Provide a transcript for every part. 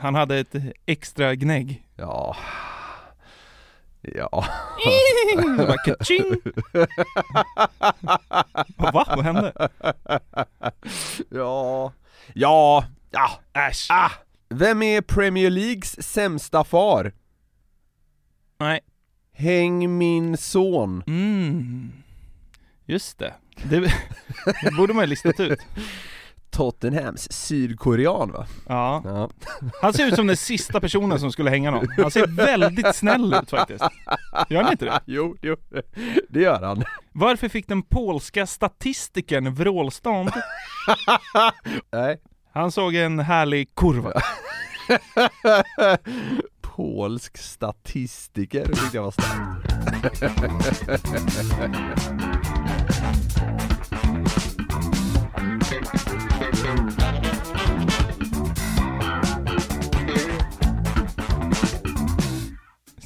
Han hade ett extra gnägg. Ja. Ja. Det bara ka-ching! Va? Vad hände? Ja. Ja. Ja. Äsch. Ah. Vem är Premier Leagues sämsta far? Nej. Häng min son. Mm. Just det. Det, det borde man ju listat ut. Tottenhams sydkorean va? Ja. Ja. Han ser ut som den sista personen som skulle hänga någon. Han ser väldigt snäll ut faktiskt. Gör han inte det? Jo, jo. Det gör han. Varför fick den polska statistikern vrålstånd? Nej. Han såg en härlig kurva. Polsk statistiker, tyckte jag var starkt.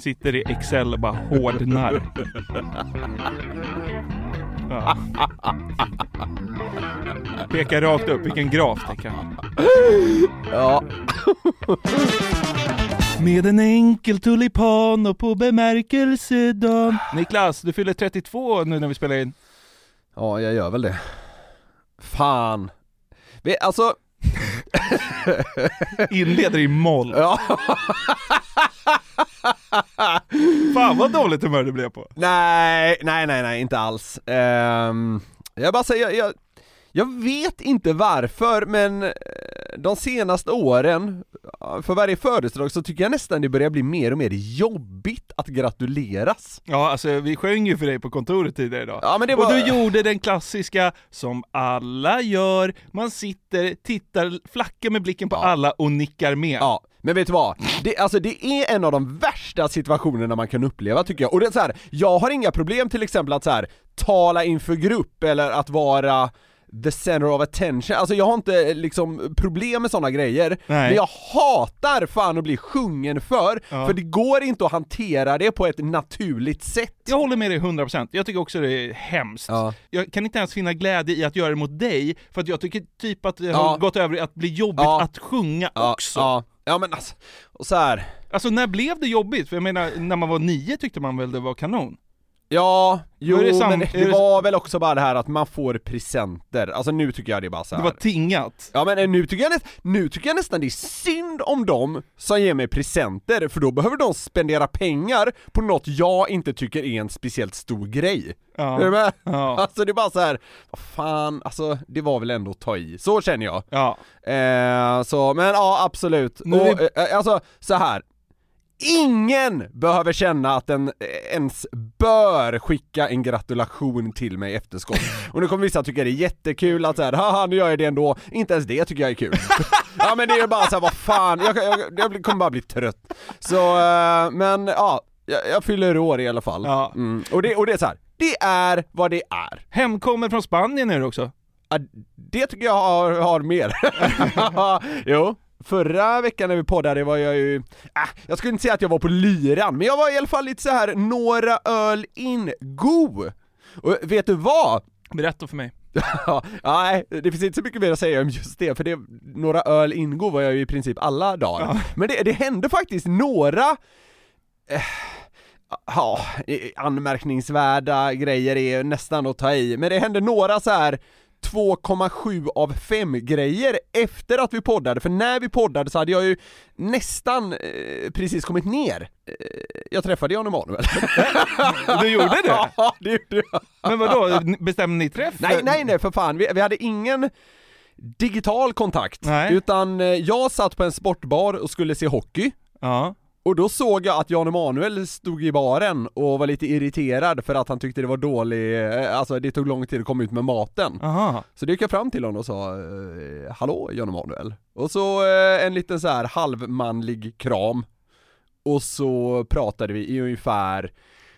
Sitter i Excel och bara hårdnar. Ja. Pekar rakt upp, vilken graf tänker han. Ja. Med en enkel tulipan och på bemärkelsedagen. Niklas, du fyller 32 nu när vi spelar in. Ja, jag gör väl det. Fan. Vi, alltså, Inleder i moll. ja. Fan vad dåligt humör du blev på. Nej, nej, nej, nej, inte alls. Ehm, jag bara säger, jag, jag, jag vet inte varför, men eh, de senaste åren, för varje födelsedag så tycker jag nästan det börjar bli mer och mer jobbigt att gratuleras. Ja, alltså vi sjöng ju för dig på kontoret tidigare idag. Ja, men det Och var... du gjorde den klassiska som alla gör, man sitter, tittar, flackar med blicken på Ja. alla och nickar med. Ja, men vet du vad? Det, alltså det är en av de värsta situationerna man kan uppleva tycker jag, och det är så här, jag har inga problem till exempel att så här, tala inför grupp eller att vara the center of attention, alltså jag har inte liksom problem med sådana grejer, Nej. men jag hatar fan att bli sjungen för, Ja. för det går inte att hantera det på ett naturligt sätt. Jag håller med dig 100%, jag tycker också det är hemskt. Ja. Jag kan inte ens finna glädje i att göra det mot dig, för att jag tycker typ att det Ja. har gått över att bli jobbigt Ja. att sjunga Ja, också ja, men alltså, och så här. Alltså när blev det jobbigt? För jag menar, när man var nio tyckte man väl det var kanon? Ja, jo det men det det- var väl också bara det här att man får presenter, alltså nu tycker jag det är bara så Det här. var tingat. Ja men nu tycker, jag näst, nu tycker jag nästan det är synd om dem som ger mig presenter, för då behöver de spendera pengar på något jag inte tycker är en speciellt stor grej. Ja. Är du med? Ja. Alltså det är bara så här, fan, alltså det var väl ändå att ta i, så känner jag. Ja. Eh, så, men ja absolut. Nu är Och, eh, alltså så här. Ingen behöver känna att den ens bör skicka en gratulation till mig i efterskott. Och nu kommer vissa tycka det är jättekul att såhär, haha nu gör jag det ändå, inte ens det tycker jag är kul. ja men det är bara såhär, vad fan, jag, jag, jag kommer bara bli trött. Så, eh, men ja, jag, jag fyller år i alla fall. Ja. Mm. Och, det, och det är så här. det är vad det är. Hemkommer från Spanien är du också. Ja, det tycker jag har, har mer. jo. Förra veckan när vi poddade var jag ju, äh, jag skulle inte säga att jag var på lyran, men jag var i alla fall lite så här några öl in go. Och vet du vad? Berätta för mig. Ja, Nej, det finns inte så mycket mer att säga om just det, för det, några öl ingo var jag ju i princip alla dagar. Ja. Men det, det hände faktiskt några, eh, ja, anmärkningsvärda grejer är nästan att ta i, men det hände några så här 2,7 av 5 grejer efter att vi poddade, för när vi poddade så hade jag ju nästan eh, precis kommit ner. Eh, jag träffade Jan Emanuel. Du gjorde det? Ja, det gjorde jag. Men vadå, bestämde ni träff? Nej, nej, nej för fan, vi, vi hade ingen digital kontakt, Nej. utan eh, jag satt på en sportbar och skulle se hockey, Ja. Och då såg jag att Jan Emanuel stod i baren och var lite irriterad för att han tyckte det var dålig, eh, alltså det tog lång tid att komma ut med maten. Aha. Så då gick jag fram till honom och sa eh, Hallå Jan Emanuel? Och så eh, en liten så här halvmanlig kram Och så pratade vi i ungefär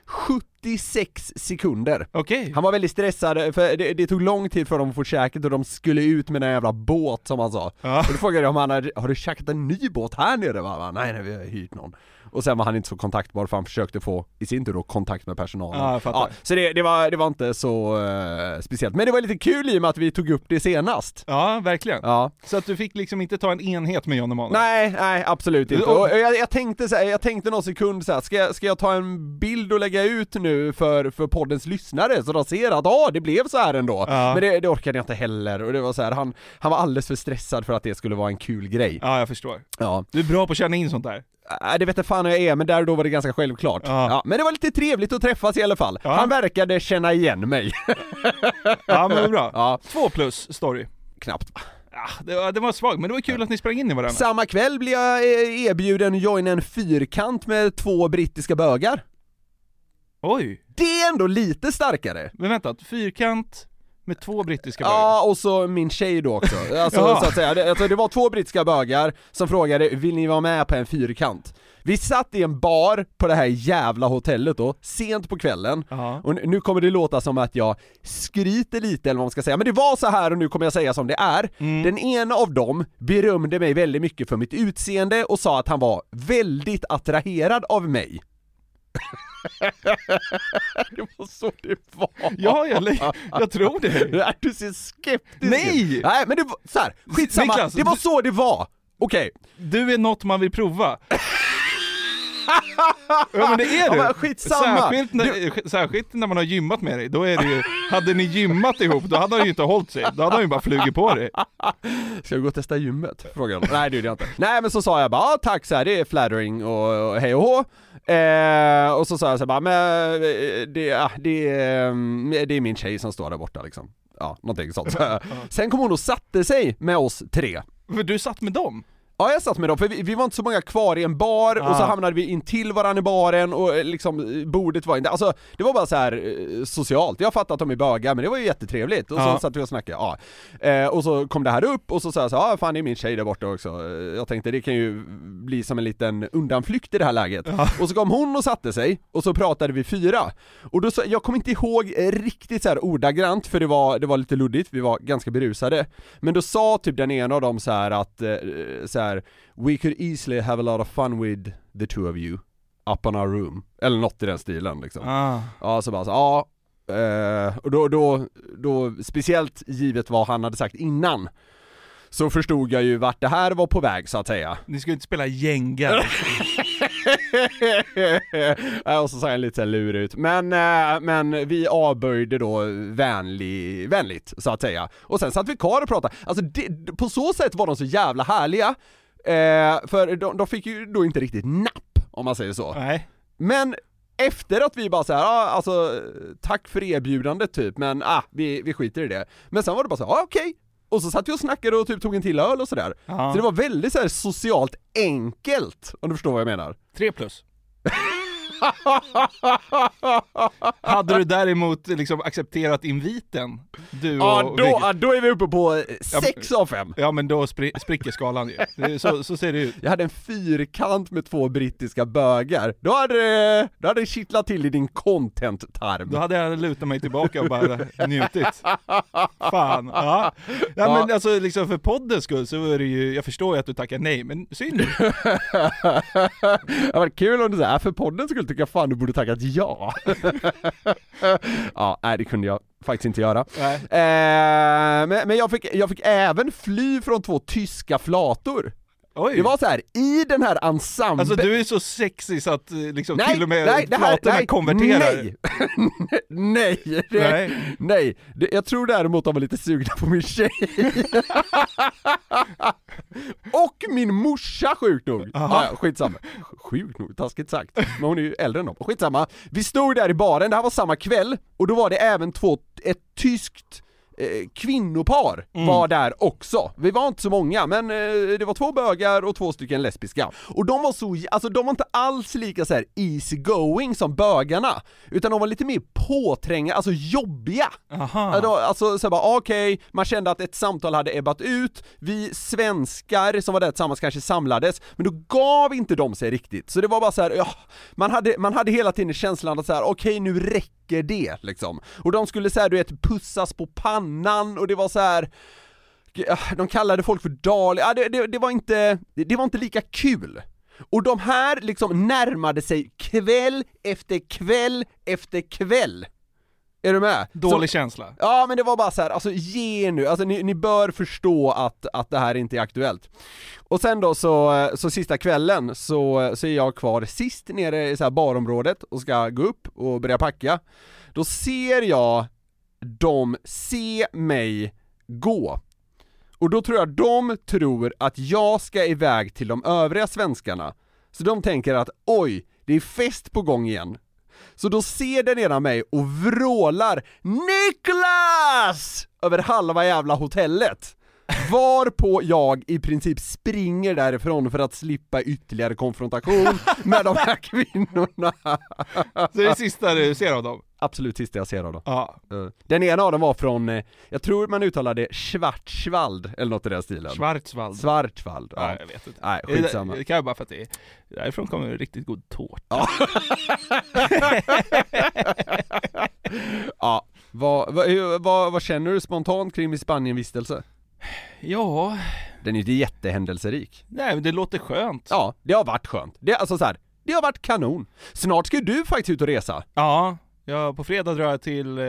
76 sekunder Okej. Han var väldigt stressad, för det, det tog lång tid för dem att få käket och de skulle ut med den jävla båt som han sa Ja. Och då frågade jag om han hade, har du käkat en ny båt här nere? Va? Nej nej vi har hyrt någon och sen var han inte så kontaktbar för han försökte få, i sin tur då, kontakt med personalen. Ja, jag fattar. så det, det, var, det var inte så eh, speciellt. Men det var lite kul i och med att vi tog upp det senast. Ja, verkligen. Ja. Så att du fick liksom inte ta en enhet med Jan Emanuel? Nej, nej absolut inte. Och- jag, jag tänkte så här, jag tänkte någon sekund så här, ska, jag, ska jag ta en bild och lägga ut nu för, för poddens lyssnare så de ser att ah, det blev så här ändå. Ja. Men det, det orkade jag inte heller och det var så här, han, han var alldeles för stressad för att det skulle vara en kul grej. Ja, jag förstår. Ja. Du är bra på att känna in sånt där. Äh, det vet jag fan hur jag är, men där och då var det ganska självklart. Ja. Ja. men det var lite trevligt att träffas i alla fall. Ja. Han verkade känna igen mig. Ja, men det är bra. Ja. Två plus story. Knappt. Ja, det, var, det var svag, men det var kul att ni sprang in i varandra. Samma kväll blir jag eh, erbjuden att joina en fyrkant med två brittiska bögar. Oj! Det är ändå lite starkare. Men vänta, fyrkant med två brittiska bögar. Ja, och så min tjej då också. Alltså, Jaha. så att säga. Det, alltså, det var två brittiska bögar som frågade 'Vill ni vara med på en fyrkant?' Vi satt i en bar på det här jävla hotellet då, sent på kvällen, Ja. och nu- nu kommer det låta som att jag skryter lite eller vad man ska säga, men det var så här och nu kommer jag säga som det är. Mm. Den ena av dem berömde mig väldigt mycket för mitt utseende och sa att han var väldigt attraherad av mig. det var så det var. Ja, jag, jag tror det. Är du ser skeptisk? Nej! Nej men det var, så här, skitsamma, Niklas, det var du- så det var! Okej, Du är något man vill prova. Ja men det är Ja, du! men skitsamma. Särskilt när, särskilt när man har gymmat med dig, då är det ju, hade ni gymmat ihop då hade han ju inte hållit sig, då hade han ju bara flugit på dig. ska jag gå och testa gymmet? Frågade de. Nej det gjorde jag inte. Nej men så sa jag bara ah, tack så här, det är flattering och, och hej och hå. Eh, och så sa jag så bara, men eh, det, ah, det, är, mm, det är min tjej som står där borta liksom. Ja, någonting sånt. Så, Sen kom hon och satte sig med oss tre. För du satt med dem? Ja jag satt med dem, för vi, vi var inte så många kvar i en bar och så Ah. hamnade vi in till varandra i baren och eh, liksom eh, bordet var inte, alltså det var bara så här eh, socialt, jag fattar att de är bögar men det var ju jättetrevligt och så Ja. satt vi och snackade, ja. Eh, och så kom det här upp och så sa jag så ja ah, fan det är min tjej där borta också. Jag tänkte det kan ju bli som en liten undanflykt i det här läget. Och så kom hon och satte sig och så pratade vi fyra. Och då sa, jag kommer inte ihåg riktigt så här ordagrant för det var, det var lite luddigt, vi var ganska berusade. Men då sa typ den ena av dem så här att, så här, We could easily have a lot of fun with the two of you up on our room. Eller något i den stilen liksom. Ah. Ja, så bara så, ja, eh, och då, då, då, speciellt givet vad han hade sagt innan, så förstod jag ju vart det här var på väg så att säga. Ni ska ju inte spela Jenga. Och så sa jag lite lurig ut, men, eh, men vi avböjde då vänlig, vänligt så att säga. Och sen satt vi kvar och pratade, alltså det, på så sätt var de så jävla härliga, eh, för de, de fick ju då inte riktigt napp, om man säger så. Nej. Men efter att vi bara såhär, ah, alltså tack för erbjudandet typ, men ah, vi, vi skiter i det. Men sen var det bara så här, ah, okej. Och så satt vi och snackade och typ tog en till öl och sådär. Så det var väldigt så socialt enkelt, om du förstår vad jag menar. Tre plus. Hade du däremot liksom accepterat inviten? Du och Ja, då, ah, då är vi uppe på Ja, 6 av 5. Ja men då spri- spricker skalan ju. Så, så ser det ut. Jag hade en fyrkant med två brittiska bögar. Då hade det, då hade det kittlat till i din content-tarm. Då hade jag lutat mig tillbaka och bara njutit. Fan, ja. ja Ja. men alltså liksom för poddens skull så är det ju, jag förstår ju att du tackar nej, men synd. det var kul om du säger, för podden skulle tycker jag fan du borde tackat ja. ja, nej det kunde jag faktiskt inte göra. Eh, men men jag, fick, jag fick även fly från två tyska flator. Oj. Det var så här i den här ensemblen Alltså du är så sexig så att eh, liksom Nej, till och med nej, det här, nej, konverterar. Nej! nej, det, Nej. nej. Det, jag tror däremot de var lite sugna på min tjej. Och min morsa sjukt nog. Aha. Ja, skitsamma. Sjukt nog, taskigt sagt. Men hon är ju äldre än dem. Skitsamma. Vi stod där i baren, det här var samma kväll, och då var det även två, ett tyskt eh, kvinnopar Mm. var där också. Vi var inte så många, men eh, det var två bögar och två stycken lesbiska. Och de var så, alltså de var inte alls lika så här easy going som bögarna, utan de var lite mer påträngande, alltså jobbiga. Aha. Då, alltså så bara okej, man kände att ett samtal hade ebbat ut, vi svenskar som var där tillsammans kanske samlades, men då gav inte de sig riktigt. Så det var bara så här, ja, man hade, man hade hela tiden känslan att så här, okej nu räcker det liksom. Och de skulle säga du vet pussas på pannan och det var så här. Ah, de kallade folk för dal, ja, det, det, det var inte, det, det var inte lika kul. Och de här liksom närmade sig kväll efter kväll efter kväll. Är du med? Dålig Så- känsla. Ja men det var bara så här, alltså ge nu, alltså ni, ni bör förstå att, att det här inte är aktuellt. Och sen då så, så sista kvällen så, så är jag kvar sist nere i så här barområdet och ska gå upp och börja packa. Då ser jag dem se mig gå. Och då tror jag de tror att jag ska iväg till de övriga svenskarna. Så de tänker att oj, det är fest på gång igen. Så då ser den ena mig och vrålar NIKLAS! Över halva jävla hotellet. Varpå jag i princip springer därifrån för att slippa ytterligare konfrontation med de här kvinnorna. Så det är det sista du ser av dem? Absolut sista jag ser av dem. Ja. Eh, Den ena av dem var från, eh, jag tror man uttalar det Schwarzwald, eller något i den stilen. Schwarzwald. Schwarzwald, ja. Ja, jag vet inte. Nej, Det- skitsamma. Det kan jag bara för att det är, därifrån kommer det riktigt god tårta. Ja. ja, vad, vad, vad, vad känner du spontant kring min Spanienvistelse? Ja, Den är ju inte jättehändelserik. nej men det låter skönt. Ja, det har varit skönt. Det är alltså så här, det har varit kanon. Snart ska du faktiskt ut och resa. Ja, ja på fredag drar jag till eh,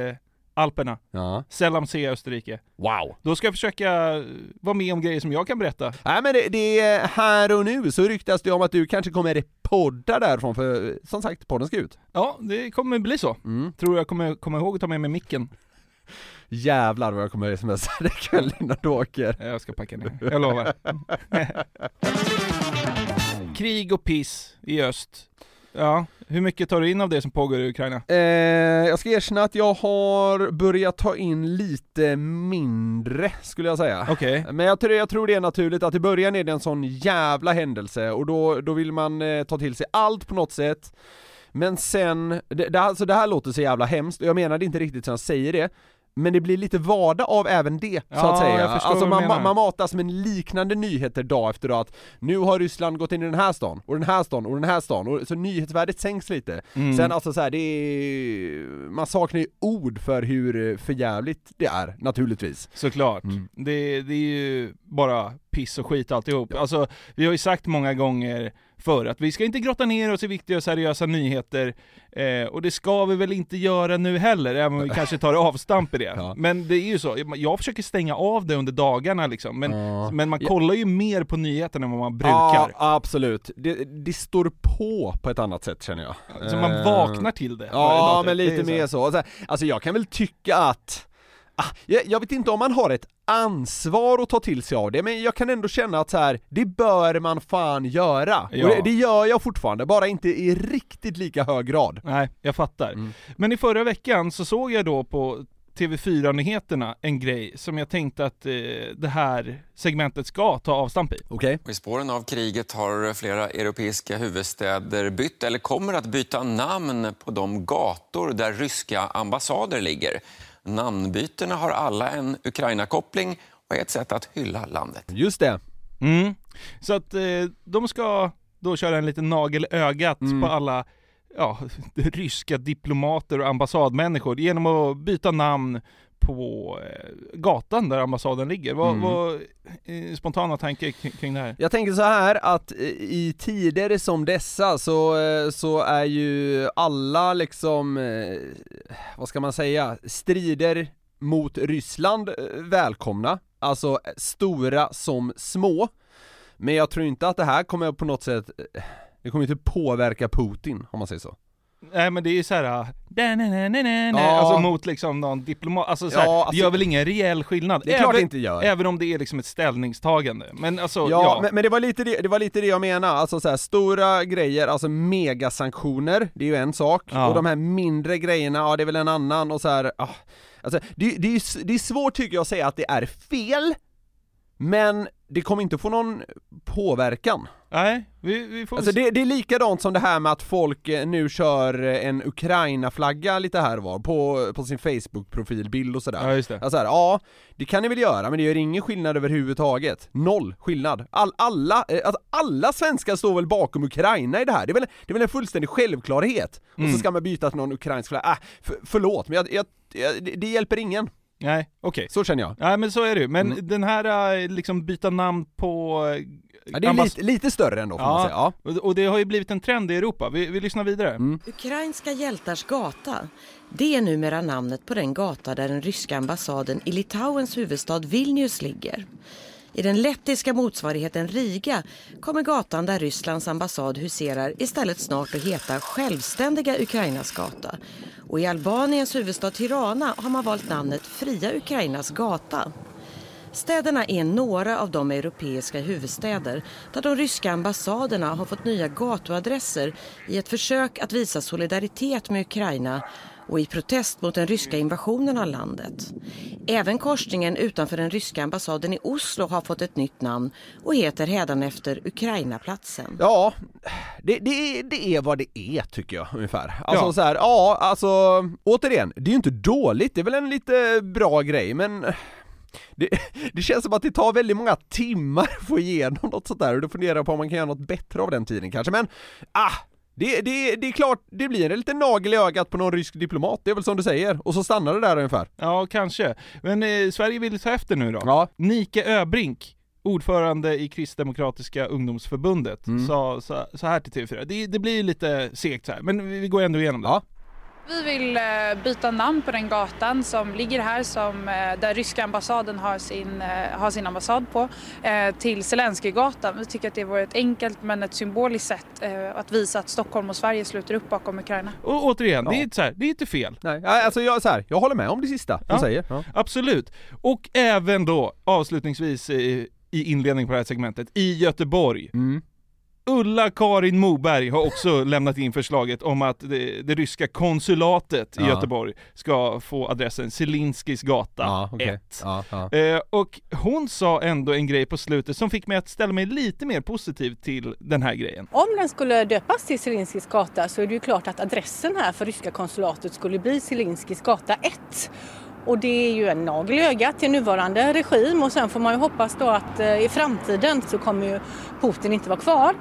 Alperna. Ja. Selamsee, Österrike. Wow. Då ska jag försöka eh, vara med om grejer som jag kan berätta. Nej men det, det är här och nu så ryktas det om att du kanske kommer podda därifrån för som sagt, podden ska ut. Ja, det kommer bli så. Mm. Tror jag kommer komma ihåg att ta med mig micken. Jävlar vad jag kommer smsa dig ikväll innan du åker. Jag ska packa ner, jag lovar. Krig och piss i öst. Ja, hur mycket tar du in av det som pågår i Ukraina? Eh, jag ska erkänna att jag har börjat ta in lite mindre, skulle jag säga. Okej. Men jag tror, jag tror det är naturligt att i början är det en sån jävla händelse och då, då vill man eh, ta till sig allt på något sätt Men sen, det, det, alltså det här låter så jävla hemskt och jag menar det inte riktigt som jag säger det men det blir lite vardag av även det, så Ja, att säga. alltså man, man matas med liknande nyheter dag efter dag, att nu har Ryssland gått in i den här stan, och den här stan, och den här stan, och så nyhetsvärdet sänks lite. Mm. Sen alltså så här, det är, man saknar ju ord för hur förjävligt det är, naturligtvis. Såklart. Mm. Det, det är ju bara piss och skit alltihop. Alltså, vi har ju sagt många gånger förr att vi ska inte grotta ner oss i viktiga och seriösa nyheter, eh, och det ska vi väl inte göra nu heller, även om vi kanske tar avstamp i det. Ja. Men det är ju så, jag försöker stänga av det under dagarna liksom, men, Ja. men man kollar ju mer på nyheterna än vad man brukar. Ja, absolut. Det, det står på på ett annat sätt känner jag. Så man Eh, vaknar till det. Ja, men typ. Det lite mer så. så. Alltså jag kan väl tycka att jag, jag vet inte om man har ett ansvar att ta till sig av det, men jag kan ändå känna att så här, det bör man fan göra. Ja. Och det, det gör jag fortfarande, bara inte i riktigt lika hög grad. Nej, jag fattar. Mm. Men i förra veckan så såg jag då på TV4-nyheterna en grej som jag tänkte att eh, det här segmentet ska ta avstamp i. Och I spåren av kriget har flera europeiska huvudstäder bytt eller kommer att byta namn på de gator där ryska ambassader ligger. Namnbytena har alla en Ukraina-koppling och är ett sätt att hylla landet. Just det. Mm. Så att eh, de ska då köra en liten nagel ögat Mm. på alla ja, ryska diplomater och ambassadmänniskor genom att byta namn på eh, gatan där ambassaden ligger. Vad, Mm. vad eh, spontana tankar kring, det här? Jag tänker så här att eh, i tider som dessa så, så är ju alla liksom, vad ska man säga, strider mot Ryssland välkomna, alltså stora som små. Men jag tror inte att det här kommer på något sätt, det kommer inte påverka Putin om man säger så. Nej men det är ju såhär, Ja. alltså mot liksom någon diplomat, alltså, såhär, Ja, alltså- det gör väl ingen reell skillnad? Det är klart även, det inte gör. Även om det är liksom ett ställningstagande. Men alltså, Ja, ja. Men, men det var lite det, det var lite det jag menar, alltså så här, stora grejer, alltså megasanktioner, det är ju en sak, Ja. och de här mindre grejerna, ja det är väl en annan och så här, ah, alltså det, det, är, det är svårt tycker jag att säga att det är fel, men det kommer inte få någon påverkan. Nej, vi, vi får Alltså det, det är likadant som det här med att folk eh, nu kör eh, en Ukraina-flagga lite här och var på, på sin Facebook-profilbild och sådär. Ja just det. Alltså här, ja, det kan ni väl göra, men det gör ingen skillnad överhuvudtaget. Noll skillnad. All, alla, eh, alltså alla svenskar står väl bakom Ukraina i det här? Det är väl, det är väl en fullständig självklarhet? Och Mm. så ska man byta till någon ukrainsk flagga, äh, för, förlåt, men jag, jag, jag, det hjälper ingen. Nej, okej. Så känner jag. Nej men så är det ju. Men Mm. den här eh, liksom byta namn på... eh, Ja, det är lite, lite större ändå får man Ja. säga. Ja. Och- Och det har ju blivit en trend i Europa. Vi, vi lyssnar vidare. Mm. Ukrainska hjältars gata. Det är numera namnet på den gata där den ryska ambassaden i Litauens huvudstad Vilnius ligger. I den lettiska motsvarigheten Riga kommer gatan där Rysslands ambassad huserar istället snart att heta Självständiga Ukrainas gata. Och i Albaniens huvudstad Tirana har man valt namnet Fria Ukrainas gata. Städerna är några av de europeiska huvudstäder där de ryska ambassaderna har fått nya gatuadresser i ett försök att visa solidaritet med Ukraina och i protest mot den ryska invasionen av landet. Även utanför den ryska ambassaden i Oslo har fått ett nytt namn och heter hädanefter Ukrainaplatsen. Ja, det, det, är- det är vad det är tycker jag ungefär. Alltså Ja. så här, ja alltså återigen, det är ju inte dåligt, det är väl en lite bra grej men det, det känns som att det tar väldigt många timmar att få igenom något sånt där och då funderar jag på om man kan göra något bättre av den tiden kanske, men ah! Det, det, det är klart, det blir en liten nagel i ögat på någon rysk diplomat, det är väl som du säger, och så stannar det där ungefär. Ja, kanske. Men eh, Sverige vill ta efter nu då. Ja. Nike Öbrink, ordförande i Kristdemokratiska ungdomsförbundet, Mm. sa så, så här till TV4. Det, det blir lite segt så här, men vi vi går ändå igenom det. Ja. Vi vill eh, byta namn på den gatan som ligger här som, eh, där ryska ambassaden har sin, eh, har sin ambassad på till Zelenskyjgatan. Vi tycker att det vore ett enkelt men ett symboliskt sätt att visa att Stockholm och Sverige sluter upp bakom Ukraina. Och återigen, det, är Ja. inte så här, det är inte fel. Nej, alltså jag, så här, jag håller med om det sista Ja. du säger. Ja. Absolut. Och även då, avslutningsvis i, i inledningen på det här segmentet, i Göteborg. Mm. Ulla-Karin Moberg har också lämnat in förslaget om att det, det ryska konsulatet i Ja. Göteborg ska få adressen Zelinskis gata Ja, okej. 1. Ja, ja. Eh, och hon sa ändå en grej på slutet som fick mig att ställa mig lite mer positiv till den här grejen. Om den skulle döpas till Zelinskis gata så är det ju klart att adressen här för ryska konsulatet skulle bli Zelinskis gata 1. Och det är ju en nagel i ögat till nuvarande regim och sen får man ju hoppas då att eh, i framtiden så kommer ju Putin inte vara kvar.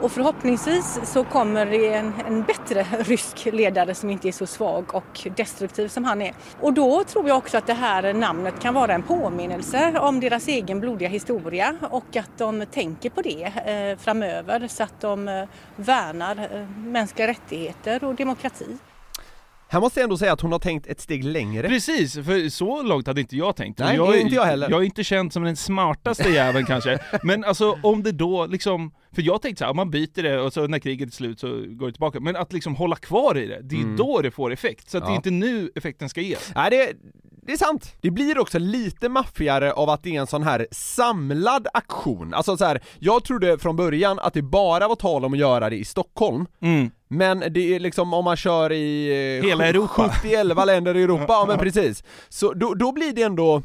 Och förhoppningsvis så kommer det en, en bättre rysk ledare som inte är så svag och destruktiv som han är. Och då tror jag också att det här namnet kan vara en påminnelse om deras egen blodiga historia och att de tänker på det eh, framöver så att de eh, värnar eh, mänskliga rättigheter och demokrati. Här måste jag ändå säga att hon har tänkt ett steg längre. Precis, för så långt hade inte jag tänkt. Nej, jag, inte jag heller. Jag är inte känd som den smartaste jäveln kanske, men alltså om det då liksom, för jag tänkte så här, om man byter det och så när kriget är slut så går det tillbaka, men att liksom hålla kvar i det, det är Mm. då det får effekt. Så att det är Ja. inte nu effekten ska ges. Nej, det, det är sant. Det blir också lite maffigare av att det är en sån här samlad aktion. Alltså så här, jag trodde från början att det bara var tal om att göra det i Stockholm, Mm. men det är liksom om man kör i eh, Hela Europa. 70-11 länder i Europa, ja men precis. Så då, då blir det ändå,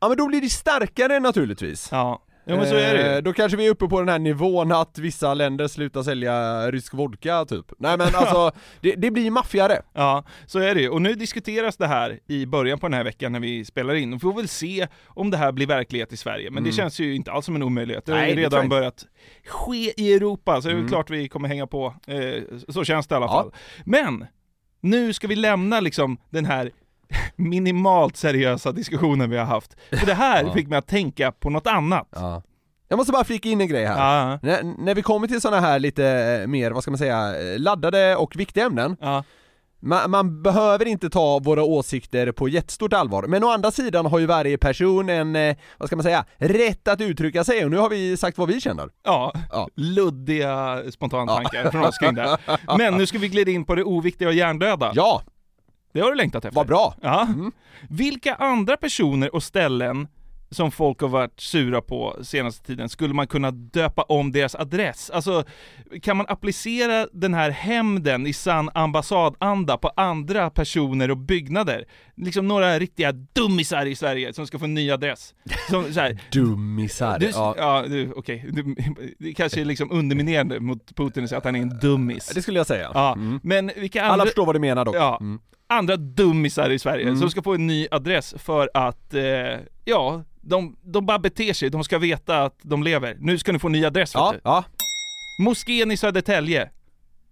ja men då blir det starkare naturligtvis. Ja, ja men så är det Eh. Då kanske vi är uppe på den här nivån att vissa länder slutar sälja rysk vodka typ. Nej men alltså, det, det blir maffigare. Ja, så är det ju. Och nu diskuteras det här i början på den här veckan när vi spelar in. Och får väl se om det här blir verklighet i Sverige. Men det Mm. känns ju inte alls som en omöjlighet. Det har ju det redan börjat ske i Europa, så det är Mm. klart vi kommer hänga på. Eh, så känns det i alla Ja. fall. Men, nu ska vi lämna liksom den här minimalt seriösa diskussionen vi har haft. För det här Ja. fick mig att tänka på något annat. Ja. Jag måste bara flika in en grej här. Ja, När, när vi kommer till sådana här lite eh, mer, vad ska man säga, laddade och viktiga ämnen, ja, man, man behöver inte ta våra åsikter på jättestort allvar, men å andra sidan har ju varje person en, eh, vad ska man säga, rätt att uttrycka sig och nu har vi sagt vad vi känner. Ja, Ja. luddiga spontantankar från oss kring det. Men nu ska vi glida in på det oviktiga och hjärndöda. Ja, Det har du längtat efter. vad bra! Ja. Vilka andra personer och ställen som folk har varit sura på senaste tiden skulle man kunna döpa om deras adress? Alltså, kan man applicera den här hämnden i sann ambassadanda på andra personer och byggnader? Liksom några riktiga dummisar i Sverige som ska få en ny adress. Som, så här, Dummisar. du, ja. ja, okej. Du, det kanske är liksom underminerande mot Putin att säga att han är en dummis. Det skulle jag säga. Ja, Mm. men vilka Alla andra... förstår vad du menar dock. Ja, Mm. Andra dummisar i Sverige Mm. som ska få en ny adress för att, eh, ja, de, de bara beter sig, de ska veta att de lever. Nu ska ni få en ny adress Ja, vet du. ja. Moskén i Södertälje.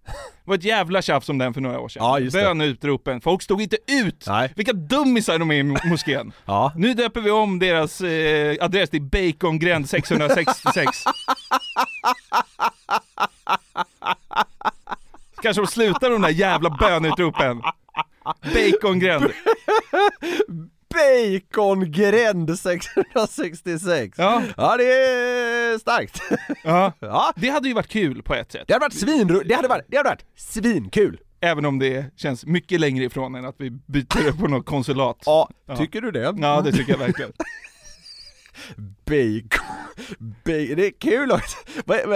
Det var ett jävla tjafs om den för några år sedan. Ja, just det. Bönutropen, folk stod inte ut! Nej. Vilka dummisar de är i mo- moskén. Ja. Nu döper vi om deras eh, adress till Bacongränd 666. Kanske de slutar de där jävla bönutropen. Bacongränd. Bacongränd 666. Ja. Ja, det är starkt. Ja. Ja. Det hade ju varit kul på ett sätt. Det hade varit svin, det hade varit, det hade varit svinkul. Även om det känns mycket längre ifrån än att vi byter på något konsulat. Ja, Ja. tycker du det? Ja, det tycker jag verkligen. Bacon, bacon, det är kul också.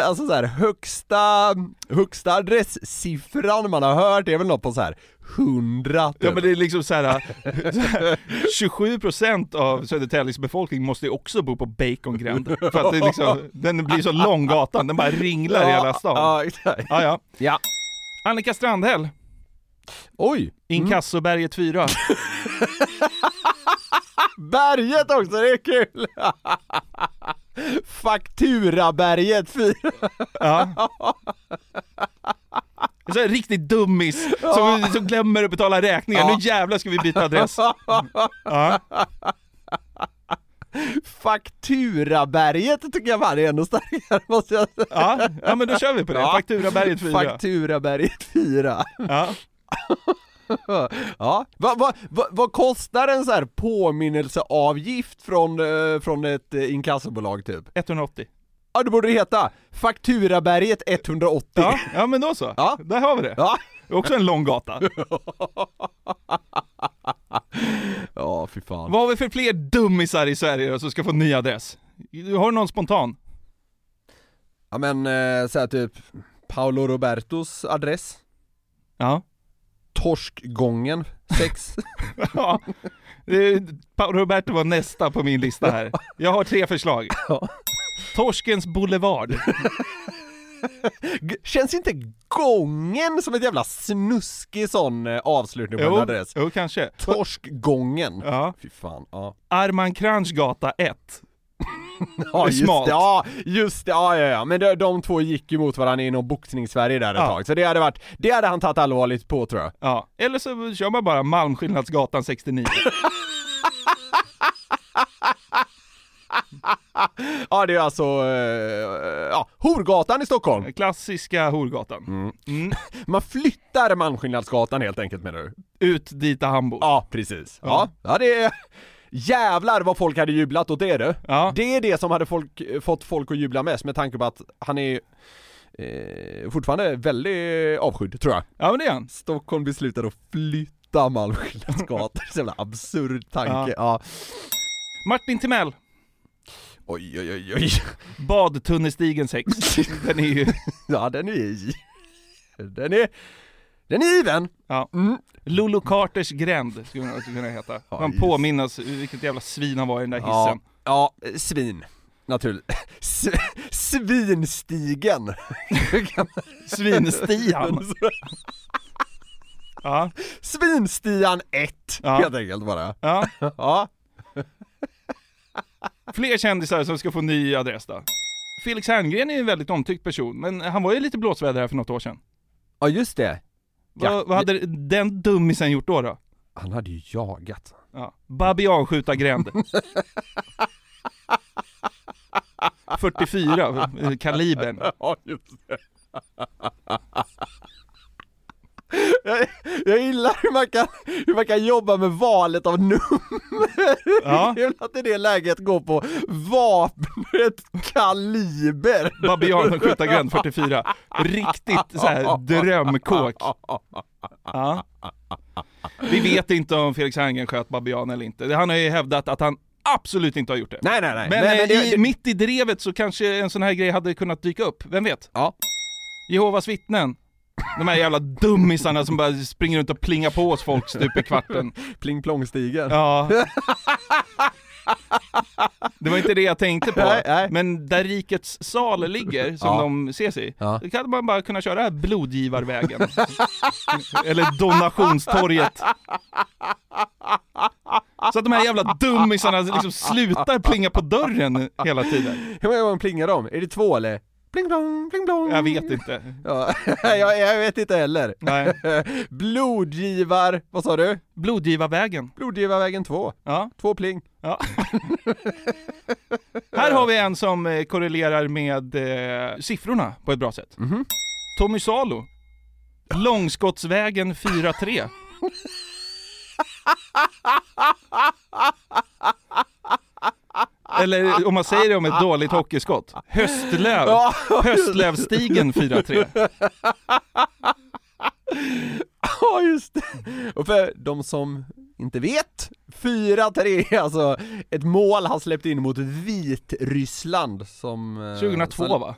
Alltså så här, högsta, högsta adresssiffran man har hört är väl något på så här 100 typ. Ja men det är liksom så här, så här 27% av Södertäljes befolkning måste ju också bo på Bacongränd. För att det är liksom, den blir så lång gatan, den bara ringlar i hela stan. Ja, exakt. Ja, ja. Ja. Annika Strandhäll, Oj! Inkassoberget 4. Berget också, det är kul! Fakturaberget 4. Ja. En sån här riktigt dummis som, som glömmer att betala räkningar. Nu jävlar ska vi byta adress. Ja. Fakturaberget tycker jag fan är ännu starkare måste jag säga. Ja, ja men då kör vi på det. Fakturaberget 4. Fakturaberget 4. Ja. Ja, vad va, va, vad kostar en så här påminnelseavgift från, eh, från ett eh, inkassobolag typ? 180. Ja, det borde heta Fakturaberget 180. Ja, ja men då så. Ja. Där har vi det. Ja. Det är också en lång gata. Ja, fy fan. Vad har vi för fler dummisar i Sverige som ska få ny adress? Har du någon spontan? Ja men eh, så här typ Paolo Robertos adress, Ja. Torskgången 6. ja. Paolo Roberto var nästa på min lista här. Jag har tre förslag. Ja. Torskens Boulevard. Känns inte gången som ett jävla snuskig sån eh, avslutning på en Jo, adress? jo kanske. Torskgången. Ja. Fy fan, ja. Arman Kranz gata 1. Ja just smalt. det, ja just det, ja ja ja, men de, de två gick ju mot varandra inom boxningssverige där ett Ja. tag, så det hade varit, det hade han tagit allvarligt på tror jag. Ja. Eller så kör man bara Malmskillnadsgatan 69. Ja det är alltså, eh, ja, Horgatan i Stockholm. Klassiska Horgatan. Mm. Man flyttar Malmskillnadsgatan helt enkelt menar du? Ut dit där han bor. Ja, precis. Ja, Ja. ja det är... Jävlar vad folk hade jublat åt det du. Ja. Det är det som hade folk, fått folk att jubla mest med tanke på att han är eh, fortfarande väldigt avskydd tror jag. Ja men det är han. Stockholm beslutade att flytta Malmskillnadsgatan, så jävla absurd tanke. Ja. Martin Timell. Oj oj oj oj. Badtunnelstigen 6. Den är ju... Ja den är. Den är, den är given. Ja. Mm. Lolo Carters gränd skulle den kunna heta. Ja, Man just. påminnas vilket jävla svin han var i den där Ja, hissen. ja, svin. Naturligt. S- Svinstigen. Svinstian. Ja, Svinstian 1 Ja. helt enkelt bara. ja. Ja. Fler kändisar som ska få ny adress då. Felix Herngren är en väldigt omtyckt person, men han var ju lite blåsväder här för något år sedan. ja, just det. Ja. Vad, vad hade den dummisen gjort då? då? Han hade ju jagat. Ja. Babianskjutargränd. 44, eh, kalibern. Ja, just det. Jag, jag gillar hur man kan, hur man kan jobba med valet av nummer. Ja. Kul att i det läget gå på vapnet kaliber. Babianskyttargränd 44. Riktigt så här drömkåk. Ja. Vi vet inte om Felix Herngren sköt babian eller inte. Han har ju hävdat att han absolut inte har gjort det. Nej nej nej. Men, Nej, eh, men det- i, det- mitt i drevet så kanske en sån här grej hade kunnat dyka upp, vem vet? Ja. Jehovas vittnen. De här jävla dummisarna som bara springer runt och plingar på oss folk stup i kvarten. Pling plong-stigen. Ja. Det var inte det jag tänkte på. Nej, nej. Men där rikets sal ligger, som Ja. de ses i, Ja. då kan man bara kunna köra blodgivarvägen. Eller donationstorget. Så att de här jävla dummisarna liksom slutar plinga på dörren hela tiden. Hur många gånger plingar de? Är det två eller? Pling plong, pling plong. Jag vet inte. Ja, jag, jag vet inte heller. Nej. Blodgivar, vad sa du? Blodgivarvägen. Blodgivarvägen 2. Ja. Två pling. Ja. Här har vi en som eh, korrelerar med eh, siffrorna på ett bra sätt. Mhm. Tommy Salo. Långskottsvägen 4-3. Eller om man säger det om ett dåligt hockeyskott. Höstlöv. Höstlövstigen 4-3. Ja just det. Och för de som inte vet, 4-3 alltså ett mål han släppt in mot Vitryssland som... eh, 2002 sen- va?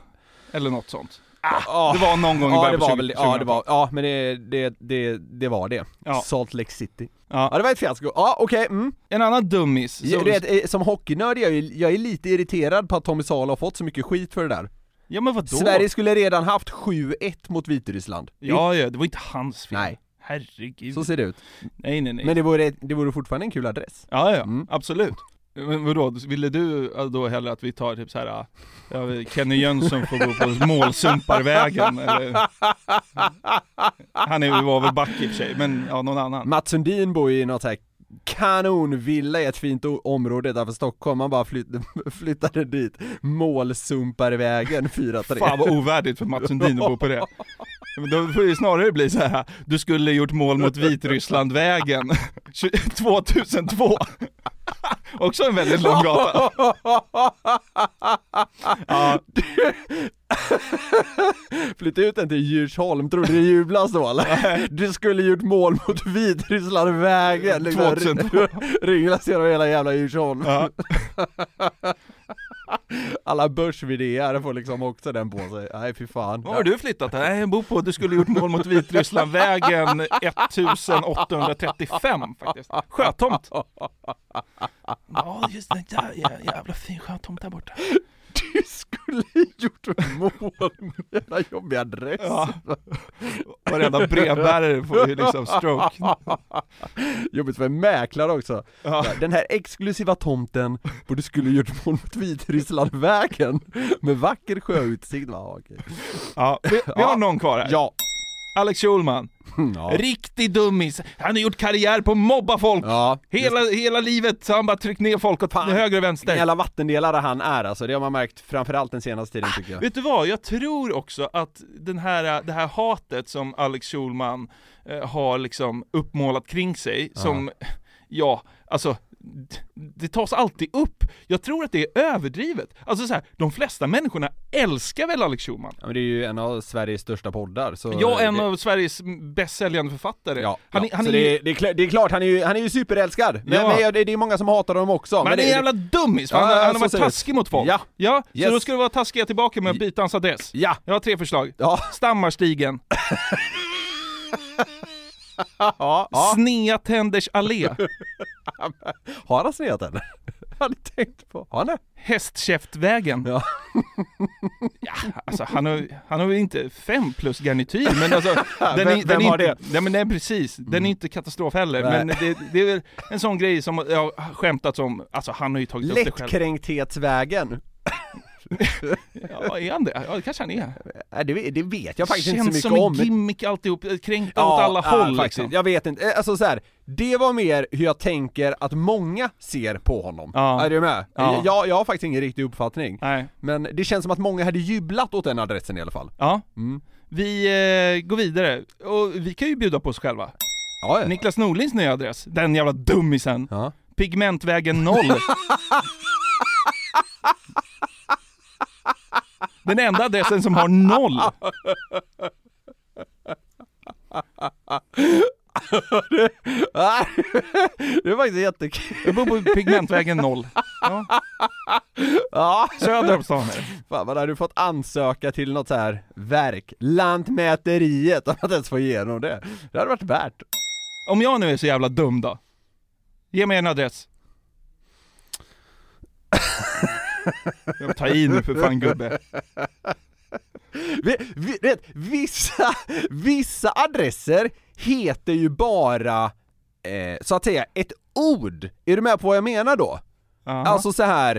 Eller något sånt. Ja. Det var någon gång i Ja början det på var 20- väl, ja det 2000-talet. var, ja men det, det, det, det var det. Ja. Salt Lake City. Ja. Ja det var ett fiasko, ja okej, mm. En annan dummis. Ja, som- du vet, eh, som hockeynörd är jag, jag är lite irriterad på att Tommy Salo har fått så mycket skit för det där. Ja men vadå? Sverige skulle redan haft 7-1 mot Vitryssland. Ja, ja, det var inte hans fel. Nej. Herregud. Så ser det ut. Nej, nej, nej. Men det vore, det vore fortfarande en kul adress. Ja, ja, Mm. absolut. Men vadå, ville du då hellre att vi tar typ såhär, ja, Kenny Jönsson får gå på målsumparvägen eller? Han är, var väl back i och för sig, men ja, någon annan. Mats Sundin bor ju i något här kanonvilla i ett fint område utanför Stockholm, han bara flytt, flyttade dit Målsumparvägen 4-3 Fan vad ovärdigt för Mats Sundin att bo på det. Men Då får det snarare bli så här. du skulle gjort mål mot Vitrysslandvägen 2002. Också en väldigt lång gata. Ja, Flytta ut den till Djursholm, tror du det jublas då eller? Du skulle gjort mål mot Vitrysslandvägen liksom, 2002. Ringlas genom hela jävla Djursholm ja. Alla börs får liksom också den på sig, nej fy fan Var har du flyttat? Nej, jag bor på, du skulle gjort mål mot Vitrysslandvägen 1835 faktiskt. Sjötomt. Ja, just det. Jävla, jävla fin sjötomt där borta. Skulle gjort mål med jävla jobbig adress Ja. Varenda brevbärare får ju liksom stroke. Jobbigt för en mäklare också. Ja. Den här exklusiva tomten borde skulle gjort mål mot Vitrysslandvägen med vacker sjöutsikt. Ja, okej. Ja, vi, vi har någon kvar här. Ja. Alex Schulman. Ja. Riktig dummis. Han har gjort karriär på att mobba folk. Ja. Hela, hela livet har han bara tryckt ner folk åt Fan. höger och vänster. jävla vattendelare han är alltså, det har man märkt framförallt den senaste tiden tycker jag. Vet du vad, jag tror också att den här, det här hatet som Alex Schulman eh, har liksom uppmålat kring sig, som, ja, alltså det tas alltid upp. Jag tror att det är överdrivet. Alltså så här, de flesta människorna älskar väl Alex Schulman? Ja, men det är ju en av Sveriges största poddar så... Ja, en det, av Sveriges bäst säljande författare. Ja, han, ja. han så är, det, är, det, är, klart- det är klart, han är ju, han är ju superälskad! Men, Ja. men det, är många som hatar honom också. men han är en jävla dummis, han, Ja, han har varit taskig mot folk. Ja. ja Yes. så då ska du vara taskiga tillbaka med att byta hans adress. Ja! Jag har tre förslag. Ja, Stammarstigen, ja, ja. Snea Tänders allé, Har han snett eller? Jag hade tänkt på, har han det? Hästkäftvägen. Ja. Ja, alltså han har, han har inte fem plus garnityr, men alltså den Vem- är, den vem är har inte, det? Nej men nej precis, den är inte katastrof heller, Nej. men det, det är väl en sån grej som jag har skämtats om, alltså han har ju tagit upp det själv. Lättkränkthetsvägen. Ja, är han det? Ja det kanske han är. Nej, det, det vet jag faktiskt Känns inte så som mycket en om. gimmick alltihop, kränkta åt alla ja, håll faktiskt. liksom. Jag vet inte, Eh, alltså så här. det var mer hur jag tänker att många ser på honom. Ja. Är du med? Ja. Jag, jag har faktiskt ingen riktig uppfattning. Nej. Men det känns som att många hade jublat åt den adressen i alla fall. Ja. Mm. Vi eh, går vidare, och vi kan ju bjuda på oss själva. Ja, ja. Niklas Norlings nya adress, den jävla dummisen. Ja. Pigmentvägen 0. Den enda adressen som har noll. det är faktiskt jättekul. Jag bor på Pigmentvägen 0. Ja. Ja. Söder om stan. Fan vad hade du fått ansöka till något så här verk, Lantmäteriet, om att ens få igenom det. Det hade varit värt. Om jag nu är så jävla dum då? Ge mig en adress. Tar i nu för fan gubbe. Vi, vi, vet, vissa, vissa adresser heter ju bara, eh, så att säga, ett ord. Är du med på vad jag menar då? Aha. Alltså så här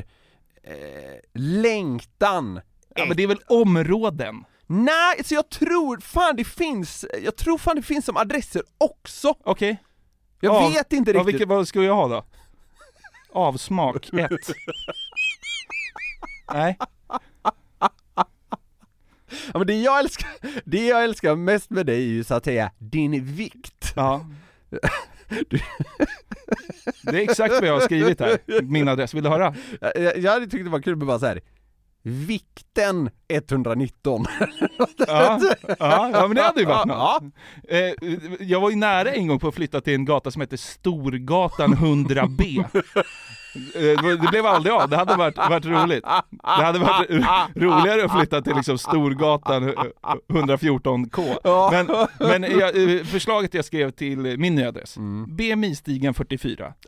eh, längtan. Ja men det är väl områden? Nej, så jag tror fan det finns, jag tror fan det finns som adresser också. Okej. Jag Ja, vet inte riktigt. vilket, vad ska jag ha då? Avsmak 1. Nej. Ja, men det jag älskar, det jag älskar mest med dig är ju så att säga din vikt. Ja. Det är exakt vad jag har skrivit här, min adress. Vill du höra? Jag, jag hade tyckt det var kul med bara så här. Vikten 119. Ja, ja, ja men det hade ju varit Ja. Eh, jag var ju nära en gång på att flytta till en gata som heter Storgatan 100B. Eh, Det blev aldrig av, det hade varit, varit roligt. Det hade varit roligare att flytta till liksom Storgatan eh, 114K. Men, men jag, eh, förslaget jag skrev till min nya adress, BMI-stigen 44.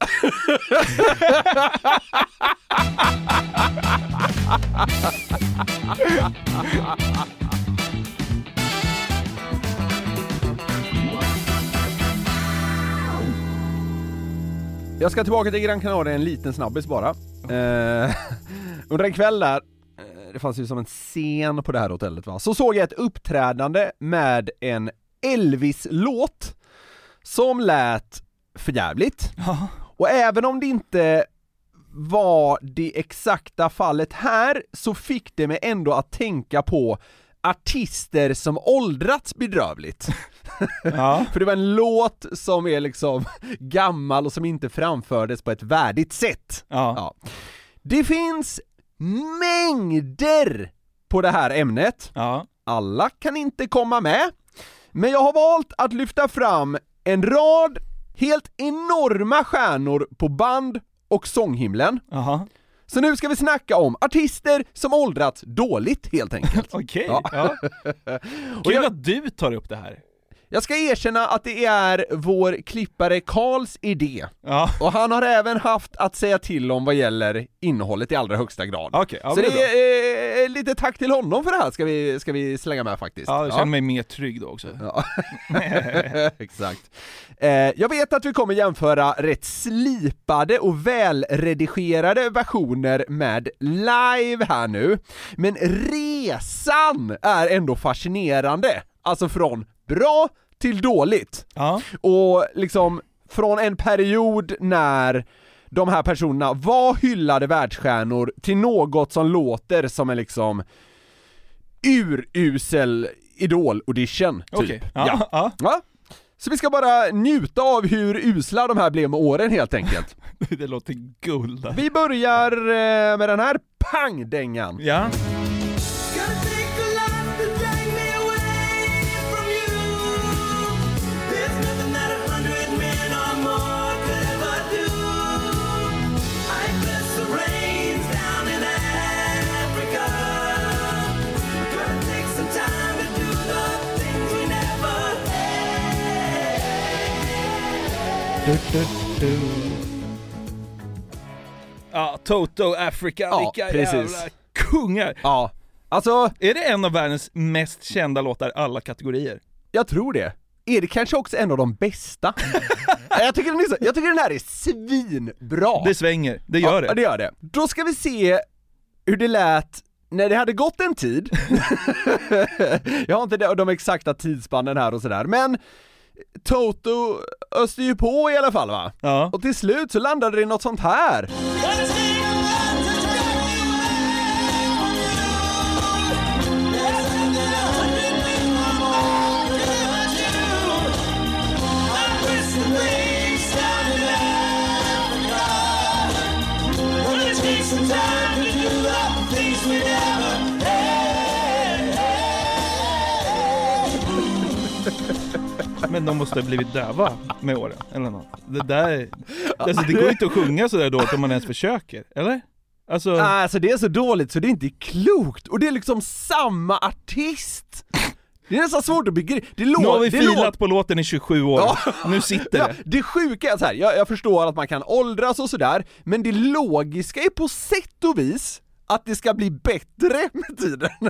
Jag ska tillbaka till Gran Canaria en liten snabbis bara. Eh, under en kväll där, eh, det fanns ju som en scen på det här hotellet va, så såg jag ett uppträdande med en Elvis-låt som lät förjävligt. Och även om det inte var det exakta fallet här, så fick det mig ändå att tänka på artister som åldrats bedrövligt. Ja. För det var en låt som är liksom gammal och som inte framfördes på ett värdigt sätt. Ja. Det finns mängder på det här ämnet. Ja. Alla kan inte komma med, men jag har valt att lyfta fram en rad helt enorma stjärnor på band och sånghimlen. Aha. Så nu ska vi snacka om artister som åldrats dåligt helt enkelt. Okej, Ja. ja. Kul jag- att du tar upp det här. Jag ska erkänna att det är vår klippare Karls idé. Ja. Och han har även haft att säga till om vad gäller innehållet i allra högsta grad. Okej, ja, Så det är eh, lite tack till honom för det här ska vi, ska vi slänga med faktiskt. Ja, jag känner mig mer trygg då också. Ja. Exakt. Eh, jag vet att vi kommer jämföra rätt slipade och välredigerade versioner med live här nu, men resan är ändå fascinerande. Alltså från bra till dåligt. Ja. Och liksom från en period när de här personerna var hyllade världsstjärnor till något som låter som en liksom urusel idol-audition, typ. Okej, ja, ja. Ja. Så vi ska bara njuta av hur usla de här blev med åren helt enkelt. Det låter guld. Vi börjar eh, med den här pangdängan. Ja. Ja, Toto, Africa, Ja, vilka precis. jävla kungar! Ja, alltså Är det en av världens mest kända låtar alla kategorier? jag tror det. Är det kanske också en av de bästa? jag, tycker den är så, jag tycker den här är svinbra! Det svänger, det gör ja, det. det gör det. Då ska vi se hur det lät när det hade gått en tid. jag har inte de exakta tidsspannen här och sådär, men Toto öste ju på i alla fall va? Ja. Och till slut så landade det i något sånt här. Men de måste ha blivit döva med åren, eller något. Det där, alltså det går inte att sjunga sådär dåligt om man ens försöker, eller? Alltså, Alltså det är så dåligt så det är inte klokt, och det är liksom samma artist! Det är nästan svårt att begripa, det nu har vi filat på låten i 27 år, Ja. nu sitter Ja, det. det sjuka är så här, jag, jag förstår att man kan åldras och sådär, men det logiska är på sätt och vis att det ska bli bättre med tiden.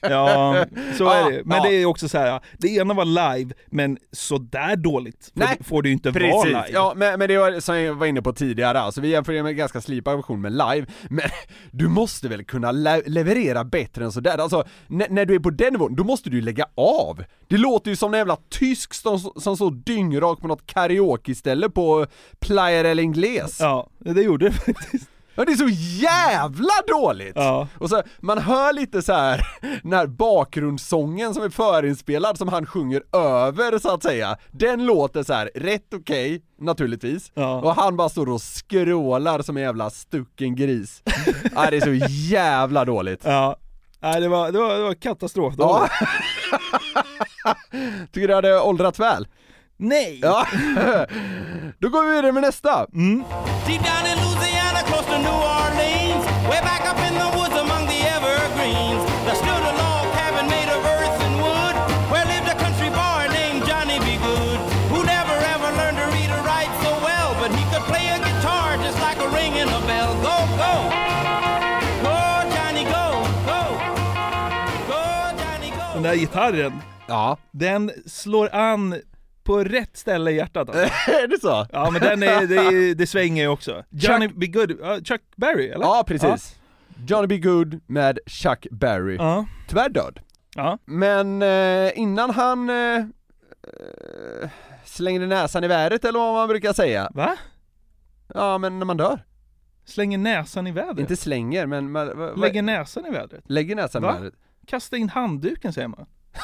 Ja, så är Ja, det. Men ja. det är också så här. det ena var live, men sådär dåligt Nej, får det ju inte vara Precis, live. ja men, men det var som jag var inne på tidigare, alltså vi jämför med en ganska slipad version med live, men du måste väl kunna le- leverera bättre än sådär, alltså när du är på den nivån, då måste du ju lägga av! Det låter ju som en jävla tysk som, som så dyngrak på något karaoke-ställe på Playa del Ingles. Ja, det gjorde det faktiskt. Ja, det är så jävla dåligt! Ja. Och så, man hör lite så här den här bakgrundssången som är förinspelad som han sjunger över så att säga. Den låter så här rätt okej, naturligtvis. Ja. Och han bara står och skrålar som en jävla stucken gris. ja, det är så jävla dåligt. Ja. Nej, det var, det var, det var katastrof. Ja. Tycker du det hade åldrats väl? Nej! Ja. Då går vi vidare med nästa. Mm. To New Orleans, way back up in the woods among the evergreens, there stood a log cabin made of earth and wood, where lived a country boy named Johnny B. Good, who never ever learned to read or write so well, but he could play a guitar just like a ringing a bell. Go, go! Go, Johnny, go, go! Go, Johnny, go! Den där gitarren, Ja. den slår an på rätt ställe i hjärtat alltså. är det så? Ja men den är, det, det svänger ju också. Johnny Be Good, ja, Chuck Berry eller? Ja, precis. Johnny B. Good med Chuck Berry. Ja. Tyvärr död. Ja. Men eh, innan han eh, eh, slängde näsan i vädret eller vad man brukar säga. Va? Ja men när man dör. Slänger näsan i vädret? Inte slänger men man, va, va, Lägger näsan i vädret? lägger näsan Va? i vädret. Kasta in handduken säger man.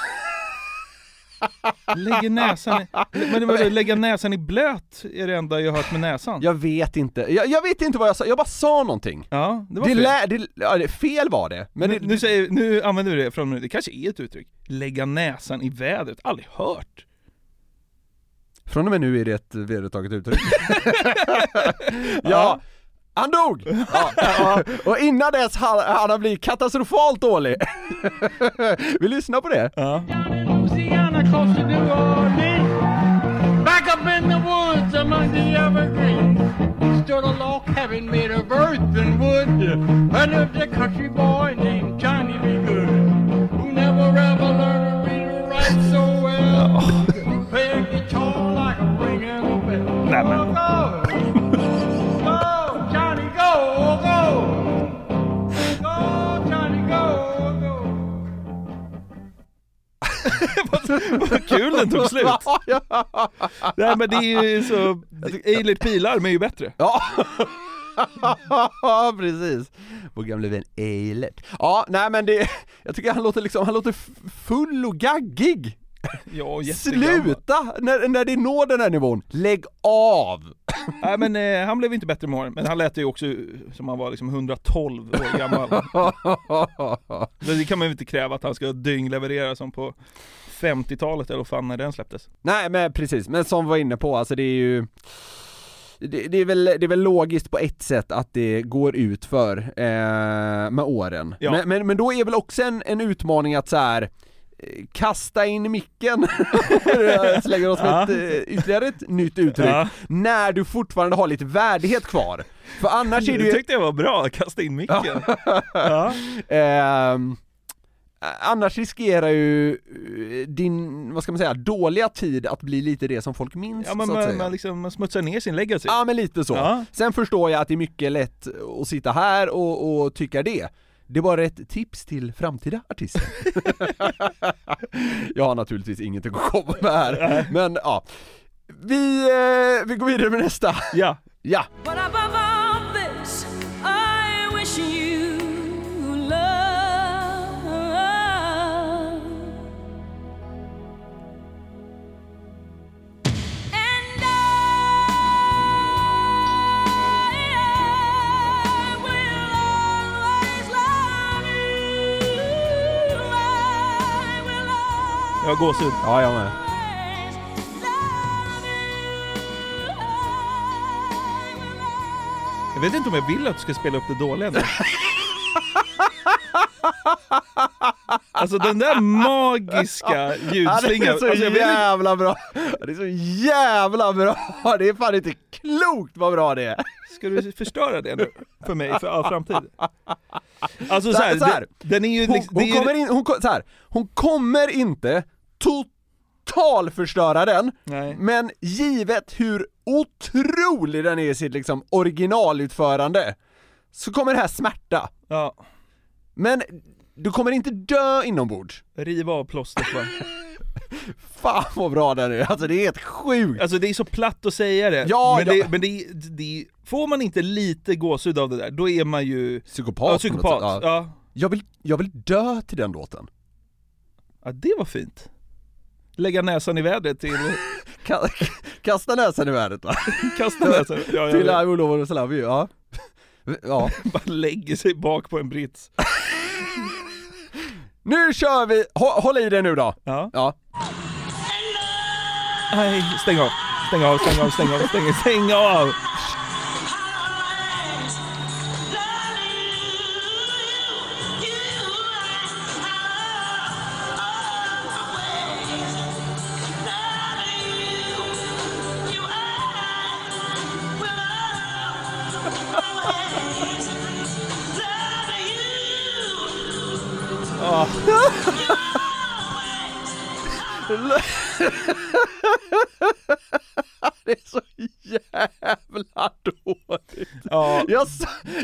Lägger näsan i... Men det var lägga näsan i blöt är det enda jag hört med näsan. Jag vet inte, jag, jag vet inte vad jag sa, jag bara sa någonting. Ja, det var Det fel. lä, det, ja, fel var det. Men nu, det, nu, säger, nu använder du det från det kanske är ett uttryck. Lägga näsan i vädret, aldrig hört. från och med nu är det ett vedertaget uttryck. ja, han dog! Ja. Och innan dess han, han har blivit katastrofalt dålig. Vi lyssnar på det. Ja. Louisiana, close to New Orleans. Back up in the woods among the evergreens. Stood a log cabin made of earth and wood. Where lived a country boy named Johnny B. Good. Who never ever learned to read or write so well. Could play a guitar like a ringing a bell. Nej, men- Go, Vad kul den tog slut! Nej men det är ju så, Eilert Pilarm är ju bättre. Ja, precis. Vår gamle vän Eilert. Ja, nej men det, jag tycker han låter liksom, han låter full och gaggig. Ja. Sluta! När, när det når den här nivån, lägg av! Nej men eh, han blev inte bättre med åren, men han lät ju också som han var liksom 112 år gammal. Men det kan man ju inte kräva att han ska dyngleverera som på 50-talet eller vad fan när den släpptes. Nej men precis, men som vi var inne på, alltså det är ju det, det, är väl, det är väl logiskt på ett sätt att det går ut för eh, med åren. Ja. Men, men, men då är väl också en, en utmaning att så här kasta in micken, slänger oss med ett, eh, ytterligare ett nytt uttryck, Ja. när du fortfarande har lite värdighet kvar. För annars är Det ju... tyckte jag var bra, kasta in micken. Ja. Ehm, annars riskerar ju eh, din, vad ska man säga, dåliga tid att bli lite det som folk minns Ja men så att man, säga. man, liksom, man smutsar ner sin legacy. Ja men lite så. Sen förstår jag att det är mycket lätt att sitta här och, och tycka det. Det är bara ett tips till framtida artister. jag har naturligtvis ingenting att komma med här, men ja. Vi, eh, vi går vidare med nästa. Ja. Ja. Always love you. I will Ja, gåshud. Ja, jag med. Jag vet inte om jag vill att du ska spela upp det dåliga nu. Alltså den där magiska Ja, det ljudslingan. är så alltså, jag jävla bra! Det är så jävla bra! Det är fan inte klokt vad bra det är! Ska du förstöra det nu för mig för all framtid? Alltså Så så här, här, så här. den- den är ju Hon, liksom, hon, är ju, kommer in, hon, ko- så här, hon kommer inte totalförstöra den, Nej. men givet hur otrolig den är i sitt liksom originalutförande, så kommer det här smärta. Ja. Men du kommer inte dö inombords. riva av plåstret bara. Fan vad bra den är, alltså det är helt sjukt! Alltså det är så platt att säga det, Ja, men, ja. Det, men det, det, får man inte lite gåshud av det där, då är man ju Psykopat, ja, psykopat. sätt, Ja. Jag, vill, jag vill dö till den låten. ja, det var fint. Lägga näsan i vädret till... Ka- Kasta näsan i vädret va? Kasta näsan, ja, ja, till ja. I will love you, ja. Ja. Bara lägger sig bak på en brits. Nu kör vi! Hå- håll i dig nu då! Ja. ja. Nej, stäng av. Stäng av, stäng av, stäng av, stäng av, stäng av! det är så jävla dåligt! Ja. Jag,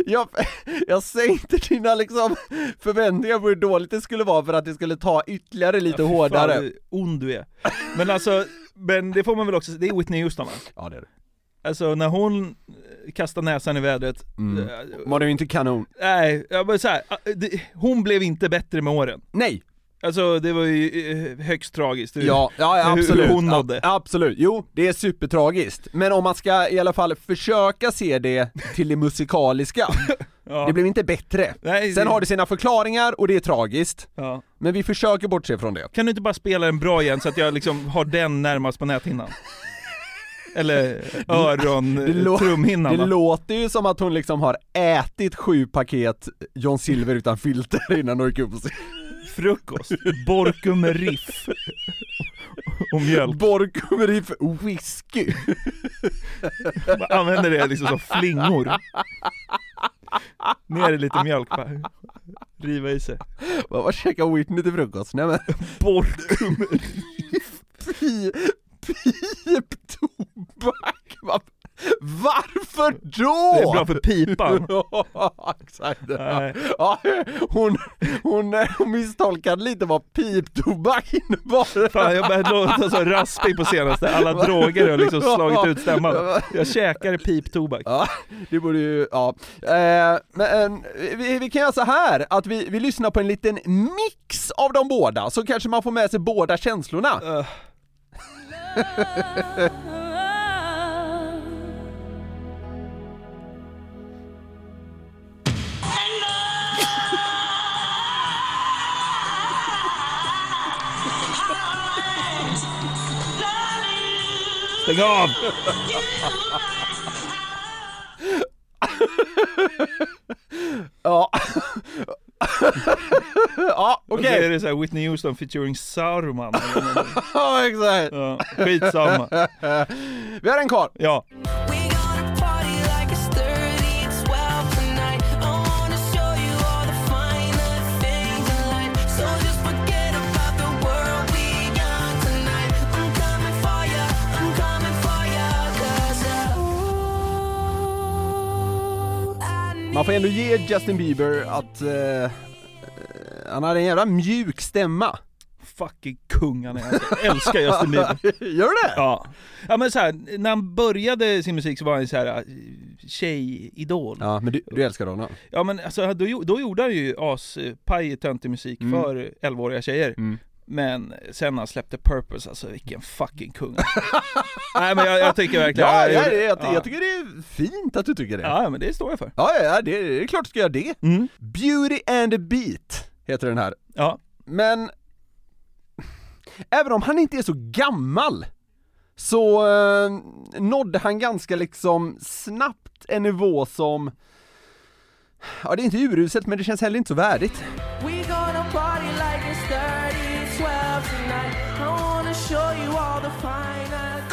jag, jag sänkte dina liksom förväntningar på hur dåligt det skulle vara för att det skulle ta ytterligare lite Ja, hårdare. Fan, ond du är. Men alltså, men det får man väl också det är Whitney Houston va? Ja det är det. Alltså när hon eh, kastar näsan i vädret, Mm. eh, Var det ju inte kanon? nej, jag bara så här, ah, hon blev inte bättre med åren. Nej! Alltså det var ju eh, högst tragiskt Ja, ja, ja absolut. hur hon Ja, nådde. absolut. Jo, det är supertragiskt. Men om man ska i alla fall försöka se det till det musikaliska, Ja. det blev inte bättre. Nej, Sen det- har det sina förklaringar och det är tragiskt. Ja. Men vi försöker bortse från det. Kan du inte bara spela den bra igen så att jag liksom har den närmast på näthinnan? Eller öron, Det, lå- trumhinnan det va? låter ju som att hon liksom har ätit sju paket John Silver utan filter innan hon gick upp på scen. Frukost, Borkum riff och mjölk. Borkum riff whisky. Man använder det liksom som flingor. Ner i lite mjölk bara. Riva i sig. Vad var käka Whitney till frukost? Nej men Borkum Pi- Piptobak? Va- Varför då? Det är bra för pipan. Ja, exakt. Nej. Ja, hon, hon, hon misstolkade lite vad piptobak innebar. Fan jag börjar låta så raspig på senaste, alla droger har liksom slagit ut stämman. Jag käkar piptobak. Ja, det borde ju, ja. Eh, men vi, vi kan göra så här att vi, vi lyssnar på en liten mix av de båda, så kanske man får med sig båda känslorna. Uh. Stäng av! Ja. ja, okej. så är det så här Whitney Houston featuring Saruman. Ja, exakt. Ja, skitsamma. Vi har en kvar. Ja. Man får ändå ge Justin Bieber att eh, han har en jävla mjuk stämma. Fucking kung han är. Jag älskar Justin Bieber. Gör du det? Ja. Ja men så här, när han började sin musik så var han så här äh, tjejidol. Ja, men du, du älskar honom? Ja men alltså då, då gjorde han ju aspaj töntig musik Mm. för 11-åriga tjejer. Mm. Men sen när han släppte Purpose, alltså vilken fucking kung Nej men jag, jag tycker verkligen Ja, jag, jag, ja. jag tycker det är fint att du tycker det. Ja men det står jag för. Ja, ja, ja det, det är klart du ska göra det. Mm. Beauty and the Beat heter den här. Ja. Men även om han inte är så gammal, så eh, nådde han ganska liksom snabbt en nivå som, ja det är inte uruselt men det känns heller inte så värdigt. We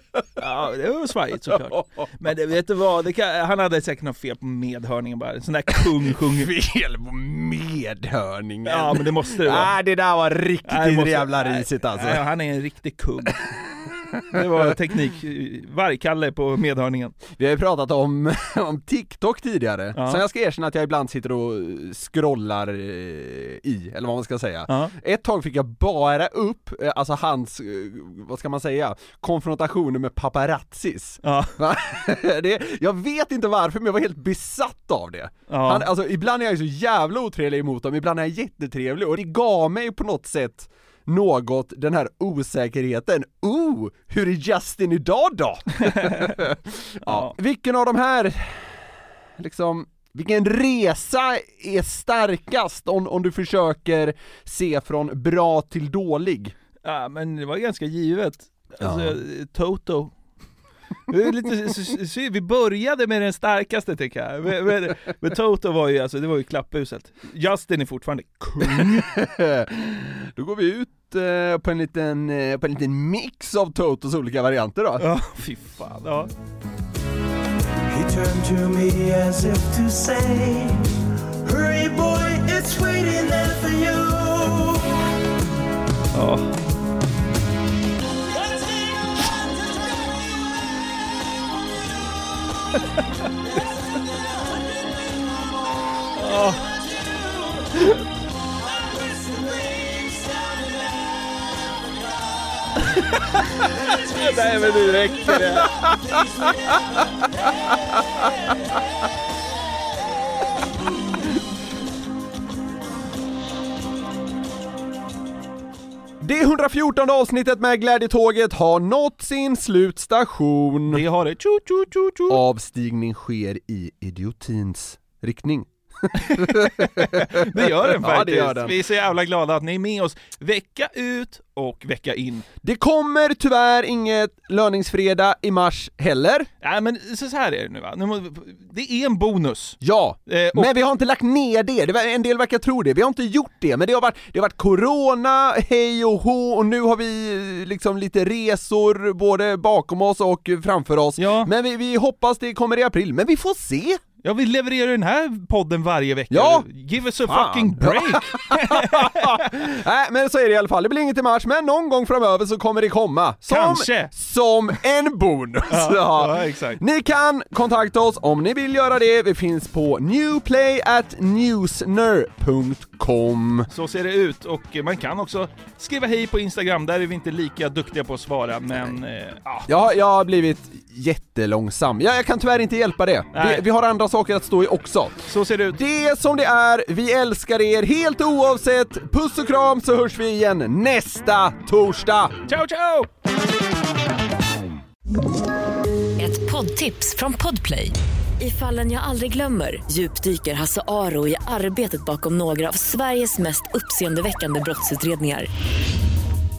Ja, det var svajigt såklart. Men det, vet du vad, kan, han hade säkert något fel på medhörningen bara. En sån där kung sjunger. Fel på medhörningen? Ja men det måste det vara. Nej det där var riktigt Nej, måste- jävla risigt alltså. nej, han är en riktig kung. Det var teknik, vargkalle på medhörningen. Vi har ju pratat om, om TikTok tidigare, Ja. så jag ska erkänna att jag ibland sitter och scrollar eh, i, eller vad man ska säga. Ja. Ett tag fick jag bara upp, eh, alltså hans, eh, vad ska man säga, konfrontationer med paparazzis. Ja. Det, jag vet inte varför men jag var helt besatt av det. Ja. Han, alltså, ibland är jag så jävla otrevlig emot dem, ibland är jag jättetrevlig och det gav mig på något sätt något, den här osäkerheten. Oh, hur är Justin idag då? ja. Vilken av de här, liksom, vilken resa är starkast om, om du försöker se från bra till dålig? Ja men det var ganska givet. Alltså, Ja. Toto. Lite, vi började med den starkaste tycker jag. Men, men, men Toto var ju alltså, det var ju klapphuset. Justin är fortfarande kung. Då går vi ut eh, på, en liten, eh, på en liten mix av Totos olika varianter då. Ja, fy fan. Ja. He turned to me as if to say, Hurry boy, it's waiting there for you. Ja. Nej men nu räcker det. Det 114 avsnittet med Glädjetåget har nått sin slutstation. Det har det. Tjo, tjo, tjo, tjo. Avstigning sker i idiotins riktning. Det gör den faktiskt. Ja, det gör den. Vi är så jävla glada att ni är med oss vecka ut och vecka in. Det kommer tyvärr inget löningsfredag i mars heller. Nej men så här är det nu va, Nu må- det är en bonus. Ja, Eh, och- men vi har inte lagt ner det. det. var- En del verkar tro det. Vi har inte gjort det, men det har varit, det har varit corona, hej och hå, och nu har vi eh, liksom lite resor både bakom oss och framför oss. Ja. Men vi, vi hoppas det kommer i april, men vi får se. Ja vi levererar den här podden varje vecka. Ja. Give us a Fan. fucking break! Nej, men så är det i alla fall. Det blir inget i mars, men någon gång framöver så kommer det komma. Som, Kanske. Som en bonus. Ja, Ja. exakt. Ni kan kontakta oss om ni vill göra det. Vi finns på newplay at newsner.com. Så ser det ut och man kan också skriva hej på Instagram, där är vi inte lika duktiga på att svara men eh, ja. Jag, jag har blivit jättelångsam. Jag, jag kan tyvärr inte hjälpa det. Vi, vi har andra saker att stå i också. Så ser det ut. Det är som det är, vi älskar er helt oavsett. Puss och kram så hörs vi igen nästa torsdag. Ciao ciao! Ett poddtips från Podplay. I fallen jag aldrig glömmer djupdyker Hasse Aro i arbetet bakom några av Sveriges mest uppseendeväckande brottsutredningar.